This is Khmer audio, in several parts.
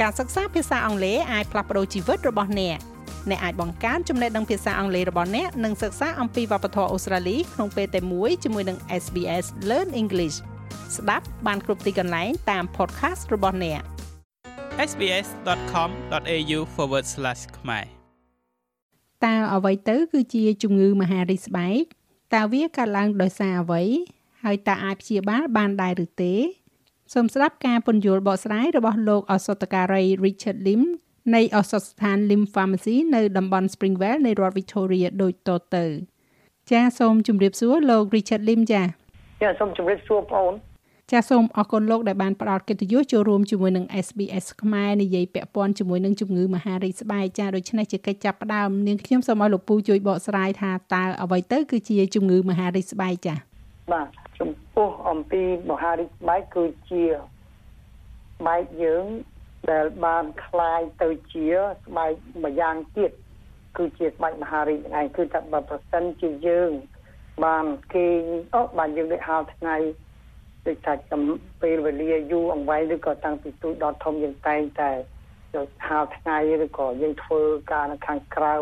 ការសិក្សាភាសាអង់គ្លេសអាចផ្លាស់ប្តូរជីវិតរបស់អ្នកអ្នកអាចបង្កើនចំណេះដឹងភាសាអង់គ្លេសរបស់អ្នកនិងសិក្សាអំពីវប្បធម៌អូស្ត្រាលីក្នុងពេលតែមួយជាមួយនឹង SBS Learn English ស្ដាប់បានគ្រប់ទីកន្លែងតាម podcast របស់អ្នក sbs.com.au/ ខ្មែរតើអ្វីទៅ គឺជាជំងឺមហារីកស្បែកតើវាកើតឡើងដោយសារអ្វី ហើយតើអាចព្យាបាលបានដែរឬទេ សូមស្ដាប់ការពន្យល់បកស្រាយរបស់លោកអសតការី Richard Lim នៃអសតស្ថាន Lim Pharmacy នៅតំបន់ Springvale នៃរដ្ឋ Victoria ដូចតទៅចាសសូមជម្រាបសួរលោក Richard Lim ចា៎ចាសសូមជម្រាបសួរបងអូនចាសសូមអរគុណលោកដែលបានផ្ដល់កិត្តិយសចូលរួមជាមួយនឹង SBS ខ្មែរនិយាយពាក់ព័ន្ធជាមួយនឹងជំងឺមហារីកស្បែកចាដូច្នេះជាកិច្ចចាប់ផ្ដើមនាងខ្ញុំសូមឲ្យលោកពូជួយបកស្រាយថាតើអ្វីទៅគឺជាជំងឺមហារីកស្បែកចាបាទចំ ពោះអំពីមហារីកស្បែកគឺជាស្បែកយើងដែលបានคลายទៅជាស្បែកម្យ៉ាងទៀតគឺជាស្បែកមហារីកហ្នឹងឯងគឺថាបើប្រសិនជាយើងបានគេអូបានយើងได้ហៅថ្ងៃដូចថាចំពេលវេលាយូរអង្វែងឬក៏តាំងពីទូចដល់ធំយើងតែងតែយកហៅថ្ងៃឬក៏យើងធ្វើការនៅខាងក្រៅ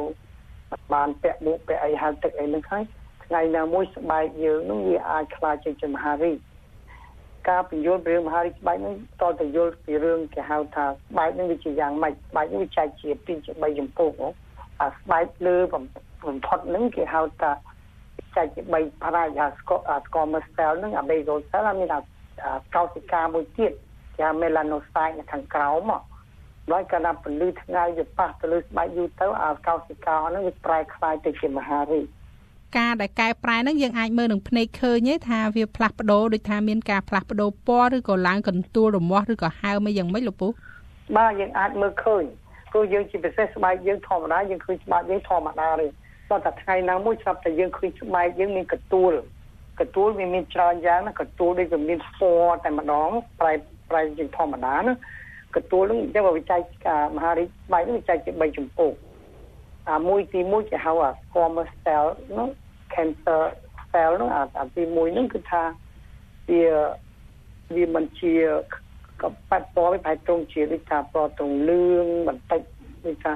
បានពាក់មួកពាក់អីហៅទឹកអីហ្នឹងហើយ ថ្ងៃណាមួយស្បែកយើងនឹងវាអាចខ្លាចជាជាមហារីកការពន្យល់ពីរឿងមហារីកស្បែកហ្នឹងតទៅយល់ពីរឿងគេហៅថាស្បែកហ្នឹងវាជាយ៉ាងម៉េចស្បែកហ្នឹងវាចែកជា2ជា3ចំពោះអាស្បែកលើបំផុតហ្នឹងគេហៅថាចែកជា3ផ្នែកអាស្កស្កមស្តែលហ្នឹងអាបេសូសែលមានអាកោសិកាមួយទៀតគេហៅមេឡាណូសៃនៅខាងក្រោមហើយកាលណាពលឺថ្ងៃវាប៉ះទៅលើស្បែកយូរទៅអាកោសិកាហ្នឹងវាប្រែក្លាយទៅជាមហារីក ការដែលកែប្រែហ្នឹងយើងអាចមើលនឹងភ្នែកឃើញទេថាវាផ្លាស់ប្ដូរដូចថាមានការផ្លាស់ប្ដូរពណ៌ឬក៏ឡើងកន្ទួលរមាស់ឬក៏ហើមអីយ៉ាងម៉េចលោកពូបាទយើងអាចមើលឃើញព្រោះយើងជាពិសេសស្បែកយើងធម្មតាយើងឃើញស្បែកយើងធម្មតាទេដល់តែថ្ងៃណាមួយស្រាប់តែយើងឃើញស្បែកយើងមានកន្ទួលកន្ទួលវាមានច្រើនយ៉ាងណាកន្ទួលដូចវាមានពណ៌តែម្ដងប្រែប្រែជាធម្មតាណាកន្ទួលនឹងអញ្ចឹងវាចែកមហារីកស្បែកនឹងចែកជា3ចំពោះអាមួយទី1គេហៅអា squamous cell នោះ cancer cell នោះអាទី1ហ្នឹងគឺថាវាវាមិនជាក៏ប៉ាត់ពណ៌វាប្រហែលត្រង់ជាដូចថាពណ៌ត្រង់លឿងបន្តិចដូចថា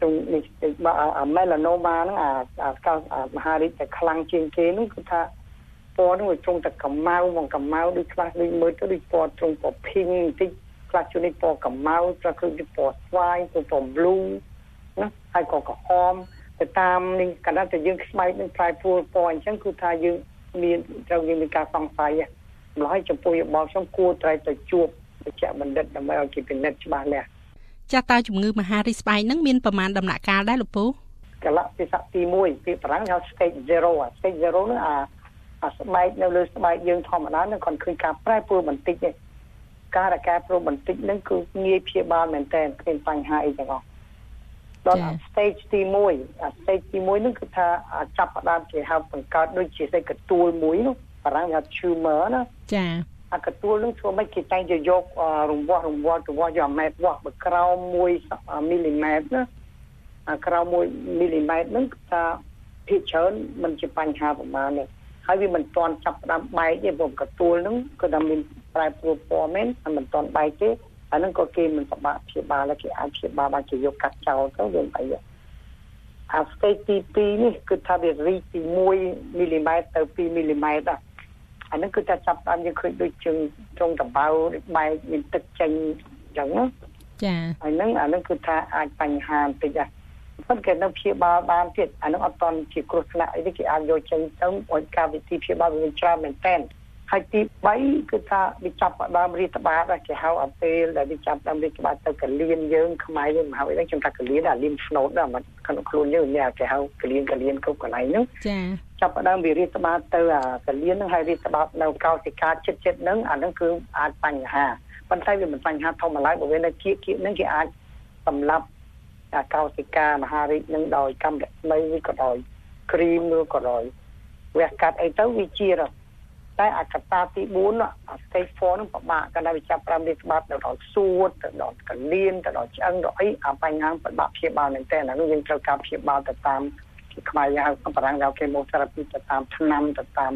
ត្រង់នេះបើអា melanoma ហ្នឹងអាអាកោមហារីកតែខ្លាំងជាងគេហ្នឹងគឺថាពណ៌ហ្នឹងវាត្រង់តែកម្មៅមកកម្មៅដូចខ្លះដូចមើលទៅដូចពណ៌ត្រង់ពណ៌ pink បន្តិចខ្លះជួននេះពណ៌កម្មៅខ្លះគឺពណ៌ស្វាយពណ៌ blue ណាហើយក៏ក្រហម ទៅតាមនេះកណ្ដាលតែយើងស្បែកនឹងប្រែប្រួលពណ៌អញ្ចឹងគឺថាយើងមានត្រូវយើងមានការសង្ស័យម្ល៉េះចំពោះយោបល់ខ្ញុំគួរត្រូវទៅជួបវិជ្ជបណ្ឌិតដើម្បីឲ្យគេពិនិត្យច្បាស់លាស់ចាស់តើជំងឺមហារីកស្បែកនឹងមានប្រមាណដំណាក់កាលដែរលោកពូកលៈពិសៈទី1ពីបារាំងហៅ stage 0 stage 0នោះអាអាស្បែកនៅលើស្បែកយើងធម្មតានឹងគាត់ឃើញការប្រែប្រួលបន្តិចទេការដែលកែប្រួលបន្តិចហ្នឹងគឺងាយព្យាបាលមែនតើគ្មានបញ្ហាអីទាំងអស់ ដល់ stage ទី1អា stage ទី1ហ្នឹងគឺថាចាប់ផ្ដើមគេហៅបង្កើតដូចជាសេកទួលមួយនោះបារាំងហៅ tumor ណាចាអាកទួលនឹងធ្វើម៉េចគេតែងតែយករង្វាស់រង្វាស់ទៅវាស់យកម៉ែត្រវាស់បើក្រោម1មីលីម៉ែត្រណាអាក្រោម1មីលីម៉ែត្រហ្នឹងថាភាគច្រើនมันជាបញ្ហាប្រមាណនេះហើយវាមិនទាន់ចាប់ផ្ដើមបែកទេព្រោះកទួលហ្នឹងគឺថាមានប្រែប្រួលពណ៌មែនហើយមិនទាន់បែកទេ អាហ្នឹងក៏គេមិនសបាព្យាបាលគេអាចព្យាបាលបានជាយកកាត់ចោលទៅវាអីអា stage ទី2នេះគឺថាវារីកពី1មីលីម៉ែត្រទៅ2មីលីម៉ែត្រអាហ្នឹងគឺថាចាប់តាមយើងឃើញដូចជើងត្រង់ដបៅដូចបែកមានទឹកចេញអញ្ចឹងណាចាហើយហ្នឹងអាហ្នឹងគឺថាអាចបញ្ហាបន្តិចដែរប៉ុន្តែគេនៅព្យាបាលបានទៀតអាហ្នឹងអត់តន់ជាគ្រោះថ្នាក់អីទេគេអាចយកចេញទៅឲ្យការវិធីព្យាបាលវាច្រើនមែនតើ ហើយទី3គឺថាវាចាប់ផ្ដើមរាតត្បាតគេហៅអាពេលដែលវាចាប់ផ្ដើមរាតត្បាតទៅកលៀនយើងខ្មែរយើងមកហើយខ្ញុំថាកលៀនអាលីមស្នូតដែរមិនក្នុងខ្លួនយើងនេះគេហៅកលៀនកលៀនគ្រប់កន្លែងហ្នឹងចាចាប់ផ្ដើមវារាតត្បាតទៅអាកលៀនហ្នឹងហើយរាតត្បាតនៅកោសិកាចិត្តចិត្តហ្នឹងអាហ្នឹងគឺអាចបញ្ហាប៉ុន្តែវាមិនបញ្ហាធម្មតាបើវានៅគៀកគៀកហ្នឹងគេអាចសម្លាប់អាកោសិកាមហារីកនឹងដោយកម្មរស្មីឬក៏ដោយគ្រីមឬក៏ដោយវះកាត់អីទៅវាជារ តែអាកត្តាទី4អា stage 4នឹងពិបាកកណ្ដាលវិចាប់5នេះស្បាត់ទៅដល់សួតទៅដល់កលៀនទៅដល់ឆ្អឹងដល់អីអាបញ្ហាពិបាកព្យាបាលមែនតើអានោះយើងត្រូវការព្យាបាលទៅតាមខ្មែរយើងហៅបារាំងហៅ chemotherapy ទៅតាមឆ្នាំទៅតាម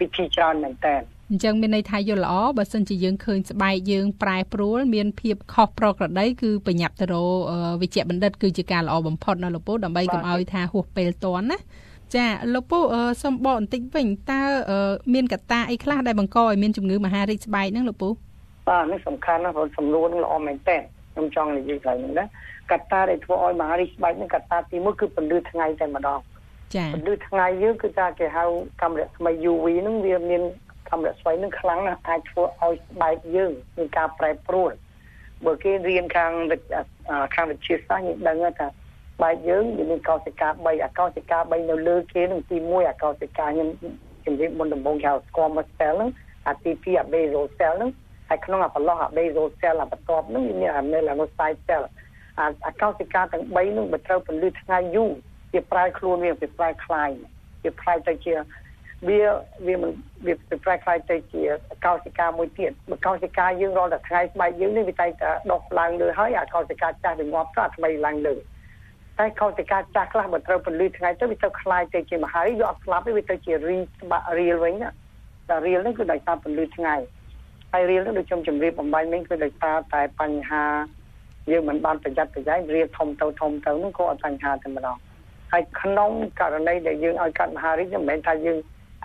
វិធីច្រើនមែនតើអញ្ចឹងមានន័យថាយល់ល្អបើសិនជាយើងឃើញស្បែកយើងប្រែប្រួលមានភាពខុសប្រក្រតីគឺប្រញាប់ទៅរកវិជ្ជបណ្ឌិតគឺជាការល្អបំផុតនៅលោកពូដើម្បីកុំឲ្យថាហួសពេលតន់ណា ចាលោកពូសុំបកបន្តិចវិញតើមានកត្តាអីខ្លះដែលបង្កឲ្យមានជំងឺមហារីកស្បែកហ្នឹងលោកពូបាទនេះសំខាន់ណាស់ព្រោះសំណួរនឹងល្អមែនតើខ្ញុំចង់និយាយឡើងហ្នឹងណាកត្តាដែលធ្វើឲ្យមហារីកស្បែកហ្នឹងកត្តាទី1គឺពន្លឺថ្ងៃតែម្ដងចាពន្លឺថ្ងៃយើងគឺថាគេហៅកាមេរ៉ាថ្មី UV ហ្នឹងវាមានកាមេរ៉ាស្វ័យហ្នឹងខ្លាំងណាស់អាចធ្វើឲ្យស្បែកយើងមានការប្រែប្រួលបើគេរៀនខាងខាងវិទ្យាសាស្ត្រយើងដឹងថា បែកយើងវាមានកោសិកា3អាកោសិកា3នៅលើគេនឹងទី1អាកោសិកាខ្ញុំជំរាបមុនដំបូងគេហៅ squamous cell ហ្នឹងអាទី2អា basal cell ហ្នឹងហើយក្នុងអាប្រឡោះអា basal cell អាបន្ទាប់ហ្នឹងវាមានអា melanocyte cell អាអាកោសិកាទាំង3ហ្នឹងបើត្រូវពន្លឺថ្ងៃយូរវាប្រែខ្លួនវាវាប្រែคลายវាប្រែទៅជាវាវាមិនវាប្រែคลายទៅជាកោសិកាមួយទៀតបើកោសិកាយើងរាល់តែថ្ងៃស្បែកយើងនេះវាតែតែដុសឡើងលើហើយអាកោសិកាចាស់វាងាប់ទៅអាថ្មីឡើងលើ តែកោសិកាចាស់ខ្លះបើត្រូវពន្លឺថ្ងៃទៅវាទៅคลายទៅជាមហារីវាអត់ស្លាប់ទេវាទៅជារីស្បាក់រៀលវិញណាតែរៀលនេះគឺដោយសារពន្លឺថ្ងៃហើយរៀលនេះដូចខ្ញុំជម្រាបបំបញ្ញមិញគឺដោយសារតែបញ្ហាយើងមិនបានប្រយ័ត្នប្រយែងរៀលធំទៅធំទៅនោះក៏អត់បញ្ហាតែម្ដងហើយក្នុងករណីដែលយើងឲ្យកាត់មហារីកមិនមែនថាយើង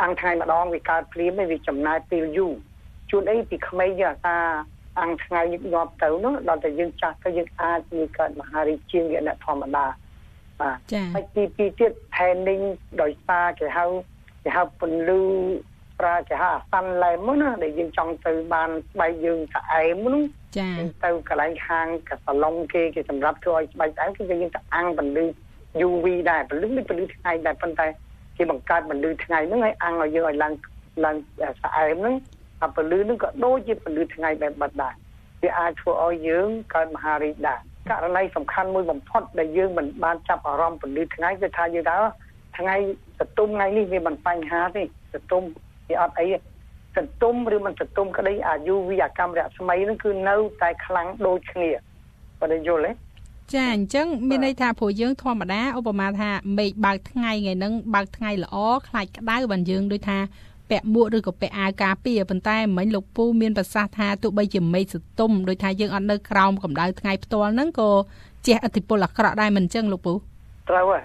អង្គថ្ងៃម្ដងវាកើតភ្លាមទេវាចំណាយពេលយូរជួនអីពីក្មេងយើងអាសាអង្គថ្ងៃញឹកញាប់ទៅនោះដល់តែយើងចាស់ទៅយើងអាចមានកើតមហារីកជាងអ្នកធម្មតា បាទចា៎ហើយទីពីរទៀត training ដោយសារគេហៅគេហៅពន្លឺប្រើគេហៅអាសាន់ឡែមណាដែលយើងចង់ទៅបានស្បែកយើងស្អែមនោះចា៎ទៅកន្លែងហាងកាសាឡុងគេគេសម្រាប់ធ្វើឲ្យស្បែកស្អែមគឺយើងទៅអាំងពន្លឺ UV ដែរពន្លឺនេះពន្លឺថ្ងៃដែរប៉ុន្តែគេបង្កើតពន្លឺថ្ងៃហ្នឹងឲ្យអាំងឲ្យយើងឲ្យឡើងឡើងស្អែមហ្នឹងអាពន្លឺហ្នឹងក៏ដូចជាពន្លឺថ្ងៃបែបបាត់ដែរវាអាចធ្វើឲ្យយើងកើតមហារីកដែរ ករណីសំខាន់មួយបំផុតដែលយើងមិនបានចាប់អារម្មណ៍ពន្លឺថ្ងៃគឺថាយើងថាថ្ងៃសតុំថ្ងៃនេះវាមិនបញ្ហាទេសតុំវាអត់អីទេសតុំឬមិនសតុំក្តីអាយុវាអាកម្មរស្មីហ្នឹងគឺនៅតែខ្លាំងដូចគ្នាបើយល់ទេចាអញ្ចឹងមានន័យថាព្រោះយើងធម្មតាឧបមាថាមេឃបើកថ្ងៃថ្ងៃហ្នឹងបើកថ្ងៃល្អខ្លាចក្តៅបានយើងដូចថា ពាក់មួកឬក៏ពាក់អាវការពារប៉ុន្តែមិញលោកពូមានប្រសាសន៍ថាទោះបីជាមេឃសតុំដោយថាយើងអត់នៅក្រោមកម្ដៅថ្ងៃផ្ទាល់ហ្នឹងក៏ជះឥទ្ធិពលអាក្រក់ដែរមិនអញ្ចឹងលោកពូត្រូវហើយ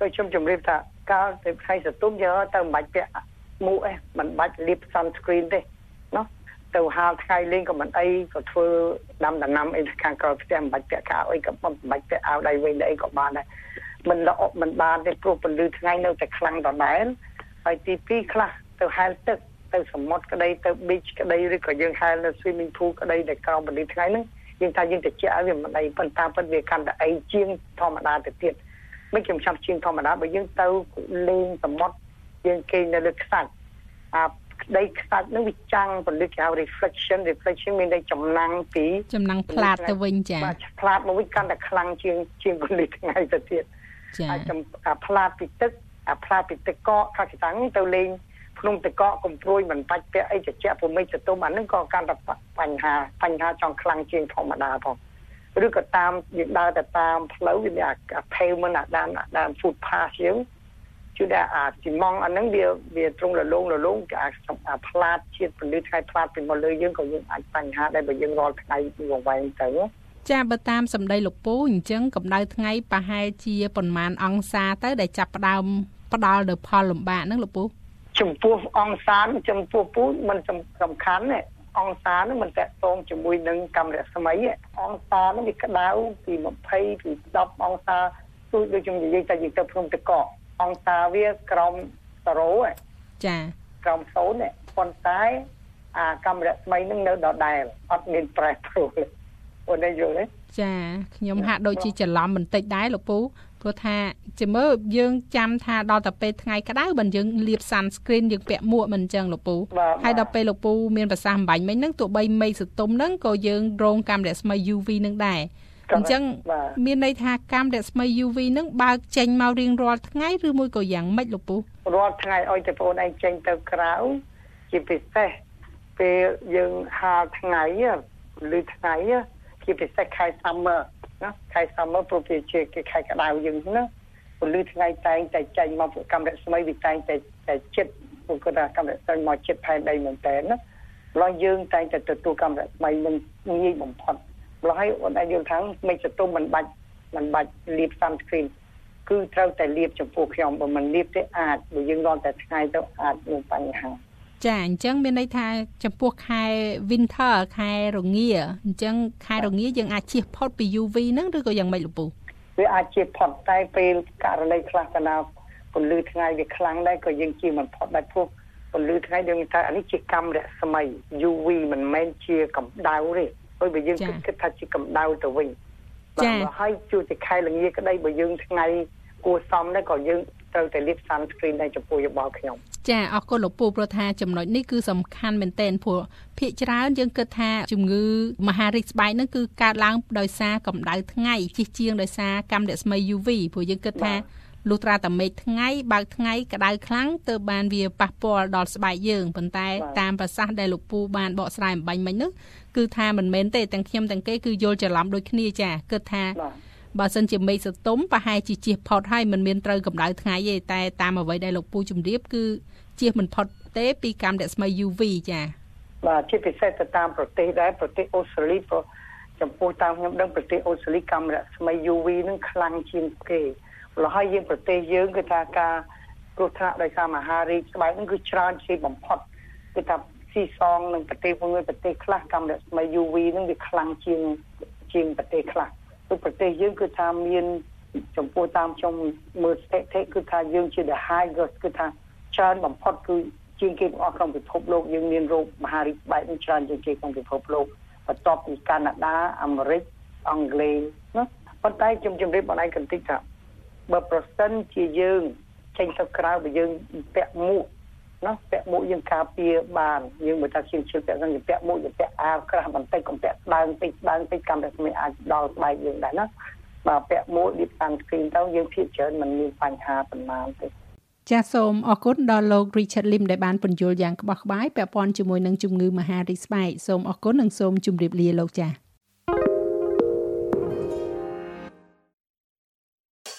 ដូចខ្ញុំជម្រាបថាកាលទៅថ្ងៃសតុំយើងទៅមិនបាច់ពាក់មួកឯងមិនបាច់លាប sunscreen ទេណោះទៅហាលថ្ងៃលេងក៏មិនអីក៏ធ្វើដាំដំណាំអីខាងក្រោយផ្ទះមិនបាច់ពាក់ខោអីក៏មិនបាច់ពាក់អាវដៃវែងអីក៏បានដែរមិនល្អមិនបានទេព្រោះពន្លឺថ្ងៃនៅតែខ្លាំងដដែលហើយទី2ខ្លះ ទៅហែលទឹកទៅសមុទ្រក្តីទៅ beach ក្តីឬក៏យើងហែលនៅ swimming pool ក្តីដែលក្រោមពន្លឺថ្ងៃហ្នឹងយើងថាយើងតិចឲ្យវាមិនអីប៉ុន្តែប៉ុន្តែវាកាន់តែអីជាងធម្មតាទៅទៀតមិនខ្ញុំចាំជាងធម្មតាបើយើងទៅលេងសមុទ្រយើងគេងនៅលើខ្សាច់អាក្តីខ្សាច់នឹងវាចាំងពលិកហៅ reflection reflection មានតែចំណាំងពីចំណាំងផ្លាតទៅវិញចាបាទផ្លាតមកវិញកាន់តែខ្លាំងជាងជាងពលិកថ្ងៃទៅទៀតចាអាផ្លាតពីទឹកអាផ្លាតពីទឹកកកខាងតាំងទៅលេង ក្នុងទឹកកកកំព្រួយមិនបាច់ពាក់អីត្រជាក់ព្រមិចទៅទុំអានឹងក៏កាន់តែបញ្ហាបញ្ហាចង់ខ្លាំងជាងធម្មតាផងឬក៏តាមយើងដើរទៅតាមផ្លូវវាមានអា pavement អាដានអាដាន foot path យើងគឺថាអាស៊ីម៉ងអាហ្នឹងវាវាត្រង់លលងលលងអាអាផ្លាតជាតិពលិថ្ងៃផ្លាតពីមកលើយើងក៏យើងអាចបញ្ហាដែរបើយើងរាល់ថ្ងៃវង្វេងទៅចាបើតាមសម្ដីលោកពូអញ្ចឹងកម្ដៅថ្ងៃប្រហែលជាប្រមាណអង្សាទៅដែលចាប់ផ្ដើមផ្ដាល់ទៅផលលំបាកហ្នឹងលោកពូ ចំពោះអង្សាចំពោះពូมันសំខាន់ទេអង្សានឹងមិនតកតងជាមួយនឹងកាមេរ៉ាស្មីអង្សានឹងវាក្តៅពី20ពី10អង្សាទូដូចខ្ញុំនិយាយតែយើងទៅភ្នំតកកអង្សាវាក្រោម0ចាក្រោម0នេះប៉ុន្តែអាកាមេរ៉ាស្មីនឹងនៅដដែលអត់មានប្រែប្រួលអូនយល់ទេចាខ្ញុំហាក់ដូចជាច្រឡំបន្តិចដែរលោកពូ ព្រោះថាជាមើលយើងចាំថាដល់តែពេលថ្ងៃក្តៅបើយើងលាប sunscreen យើងពាក់មួកមិនអញ្ចឹងលោកពូហើយដល់ពេលលោកពូមានប្រសាសន៍អំបញ្ញមិញហ្នឹងទោះបីមេឃសតុំហ្នឹងក៏យើងរងកាំរស្មី UV នឹងដែរអញ្ចឹងមានន័យថាកាំរស្មី UV នឹងបើកចេញមករៀងរាល់ថ្ងៃឬមួយក៏យ៉ាងម៉េចលោកពូរាល់ថ្ងៃឲ្យតែបងឯងចេញទៅក្រៅជាពិសេសពេលយើងហាលថ្ងៃឬថ្ងៃជាពិសេសខែ summer ណាខែ summer ព្រោះវាជាគេខែក្តៅយើងណាពលឺថ្ងៃតែងតែចេញមកកាំរស្មីវាតែងតែតែចិត្តពួកគាត់ថាកម្មរស្មីមកចិត្តផែនដីមែនតើណាម្ល៉េះយើងតែងតែទទួលកម្មរស្មីនឹងងាយបំផុតម្ល៉េះឲ្យអូនឯងយល់ថាមិនចតុំមិនបាច់មិនបាច់លាប sunscreen គឺត្រូវតែលាបចំពោះខ្ញុំបើមិនលាបទេអាចបើយើងរត់តែថ្ងៃទៅអាចមានបញ្ហា ចាអញ្ចឹងមានន័យថាចំពោះខែ winter ខែរងាអញ្ចឹងខែរងាយើងអាចជៀសផុតពី UV ហ្នឹងឬក៏យ៉ាងម៉េចលោកពូវាអាចជៀសផុតតែពេលករណីខ្លះកណាពន្លឺថ្ងៃវាខ្លាំងដែរក៏យើងជៀសមិនផុតដែរព្រោះពន្លឺថ្ងៃយើងថាអានេះជាកម្មរស្មី UV មិនមែនជាកម្ដៅទេព្រោះបើយើងគិតគិតថាជាកម្ដៅទៅវិញចា៎ហើយជួយតែខែលងាក្តីបើយើងថ្ងៃ គួសមដែរក៏យើងត្រូវតែលាប sunscreen ដែរចំពោះយោបល់ខ្ញុំចាអរគុណលោកពូព្រោះថាចំណុចនេះគឺសំខាន់មែនទែនព្រោះភាគច្រើនយើងគិតថាជំងឺមហារីកស្បែកហ្នឹងគឺកើតឡើងដោយសារកម្ដៅថ្ងៃជិះជាងដោយសារកាំរស្មី UV ព្រោះយើងគិតថាលុះត្រាតែមេឃថ្ងៃបើកថ្ងៃក្តៅខ្លាំងទើបបានវាប៉ះពាល់ដល់ស្បែកយើងប៉ុន្តែតាមប្រសាសន៍ដែលលោកពូបានបកស្រាយអំបញ្ញមិញនោះគឺថាមិនមែនទេទាំងខ្ញុំទាំងគេគឺយល់ច្រឡំដូចគ្នាចាគិតថាបើ សិនជាមេឃសតុំប្រហែលជាជៀសផុតហើយមិនមានត្រូវកម្ដៅថ្ងៃទេតែតាមអ្វីដែលលោកពូជំរាបគឺជៀសមិនផុតទេពីកាំរស្មី UV ចាបាទជាពិសេសទៅតាមប្រទេសដែរប្រទេសអូស្ត្រាលីព្រោះចំពោះតាមខ្ញុំដឹងប្រទេសអូស្ត្រាលីកាំរស្មី UV នឹងខ្លាំងជាងគេលហើយយើងប្រទេសយើងគឺថាការគ្រោះថ្នាក់ដោយសារមហារីកស្បែកនឹងគឺច្រើនជាងបំផុតគឺថាស៊ីសងនឹងប្រទេសមួយប្រទេសខ្លះកម្មរស្មី UV នឹងវាខ្លាំងជាងជាងប្រទេសខ្លះ គឺប្រទេសយើងគឺថាមានចំពោះតាមខ្ញុំមើលស្ថិតិគឺថាយើងជា the highest គឺថាច្រើនបំផុតគឺជាងគេទាំងអស់ក្នុងពិភពលោកយើងមានរោគមហារីកស្បែកនឹងច្រើនជាងគេក្នុងពិភពលោកបន្ទាប់ពីកាណាដាអាមេរិកអង់គ្លេសណាប៉ុន្តែខ្ញុំជម្រាបបងឯងកន្តិចថាបើប្រសិនជាយើងចេញទៅក្រៅបើយើងពាក់មួក ណាពាក់មួកយើងការពារបានយើងបើថាជាងជិលពាក់ហ្នឹងយើងពាក់មួកយើងពាក់អាវក្រាស់បន្តិចកុំពាក់ដើមតិចដើមតិចកម្មតែមិនអាចដល់ស្បែកយើងដែរណាបើពាក់មួកលាបតាមស្គ្រីនទៅយើងភាគច្រើនមិនមានបញ្ហាប៉ុន្មានទេចាសសូមអរគុណដល់លោក Richard Lim ដែលបានពន្យល់យ៉ាងក្បោះក្បាយពាក់ព័ន្ធជាមួយនឹងជំងឺមហារីកស្បែកសូមអរគុណនិងសូមជម្រាបលាលោកចាស